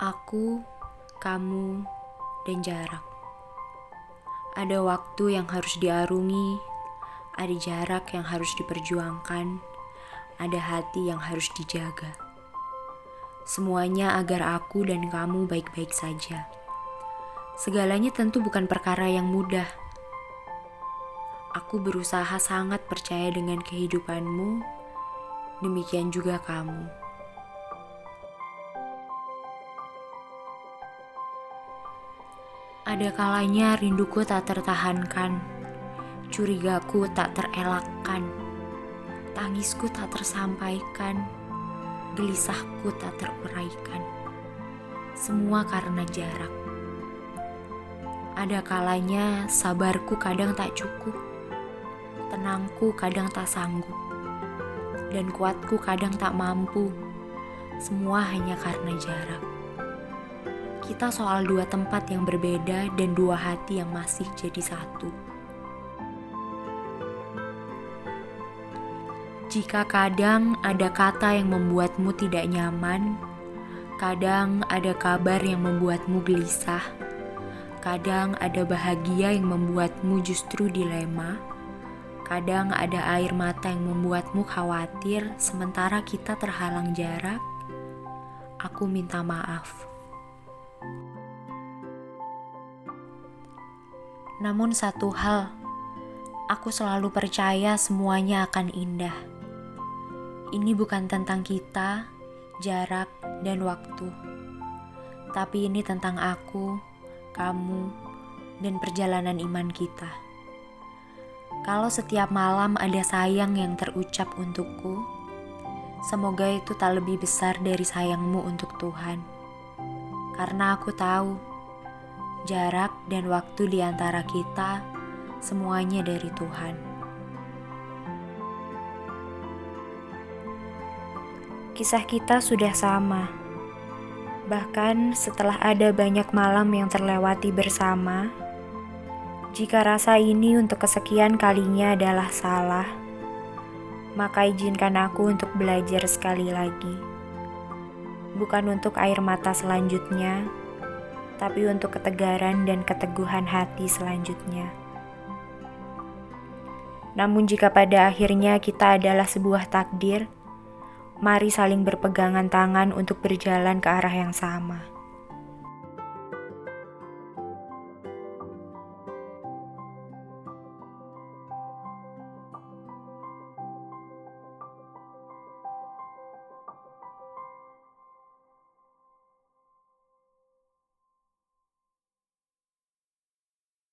Aku, kamu, dan jarak. Ada waktu yang harus diarungi, ada jarak yang harus diperjuangkan, ada hati yang harus dijaga. Semuanya agar aku dan kamu baik-baik saja. Segalanya tentu bukan perkara yang mudah. Aku berusaha sangat percaya dengan kehidupanmu, demikian juga kamu. Ada kalanya rinduku tak tertahankan, curigaku tak terelakkan, tangisku tak tersampaikan, gelisahku tak teruraikan. Semua karena jarak. Ada kalanya sabarku kadang tak cukup, tenangku kadang tak sanggup, dan kuatku kadang tak mampu. Semua hanya karena jarak. Kita soal dua tempat yang berbeda dan dua hati yang masih jadi satu. Jika kadang ada kata yang membuatmu tidak nyaman, kadang ada kabar yang membuatmu gelisah, kadang ada bahagia yang membuatmu justru dilema, kadang ada air mata yang membuatmu khawatir, sementara kita terhalang jarak. Aku minta maaf. Namun satu hal, aku selalu percaya semuanya akan indah. Ini bukan tentang kita, jarak, dan waktu. Tapi ini tentang aku, kamu, dan perjalanan iman kita. Kalau setiap malam ada sayang yang terucap untukku, semoga itu tak lebih besar dari sayangmu untuk Tuhan. Karena aku tahu jarak dan waktu di antara kita, semuanya dari Tuhan. Kisah kita sudah sama, bahkan setelah ada banyak malam yang terlewati bersama. Jika rasa ini untuk kesekian kalinya adalah salah, maka izinkan aku untuk belajar sekali lagi, bukan untuk air mata selanjutnya tapi untuk ketegaran dan keteguhan hati selanjutnya. Namun, jika pada akhirnya kita adalah sebuah takdir, mari saling berpegangan tangan untuk berjalan ke arah yang sama.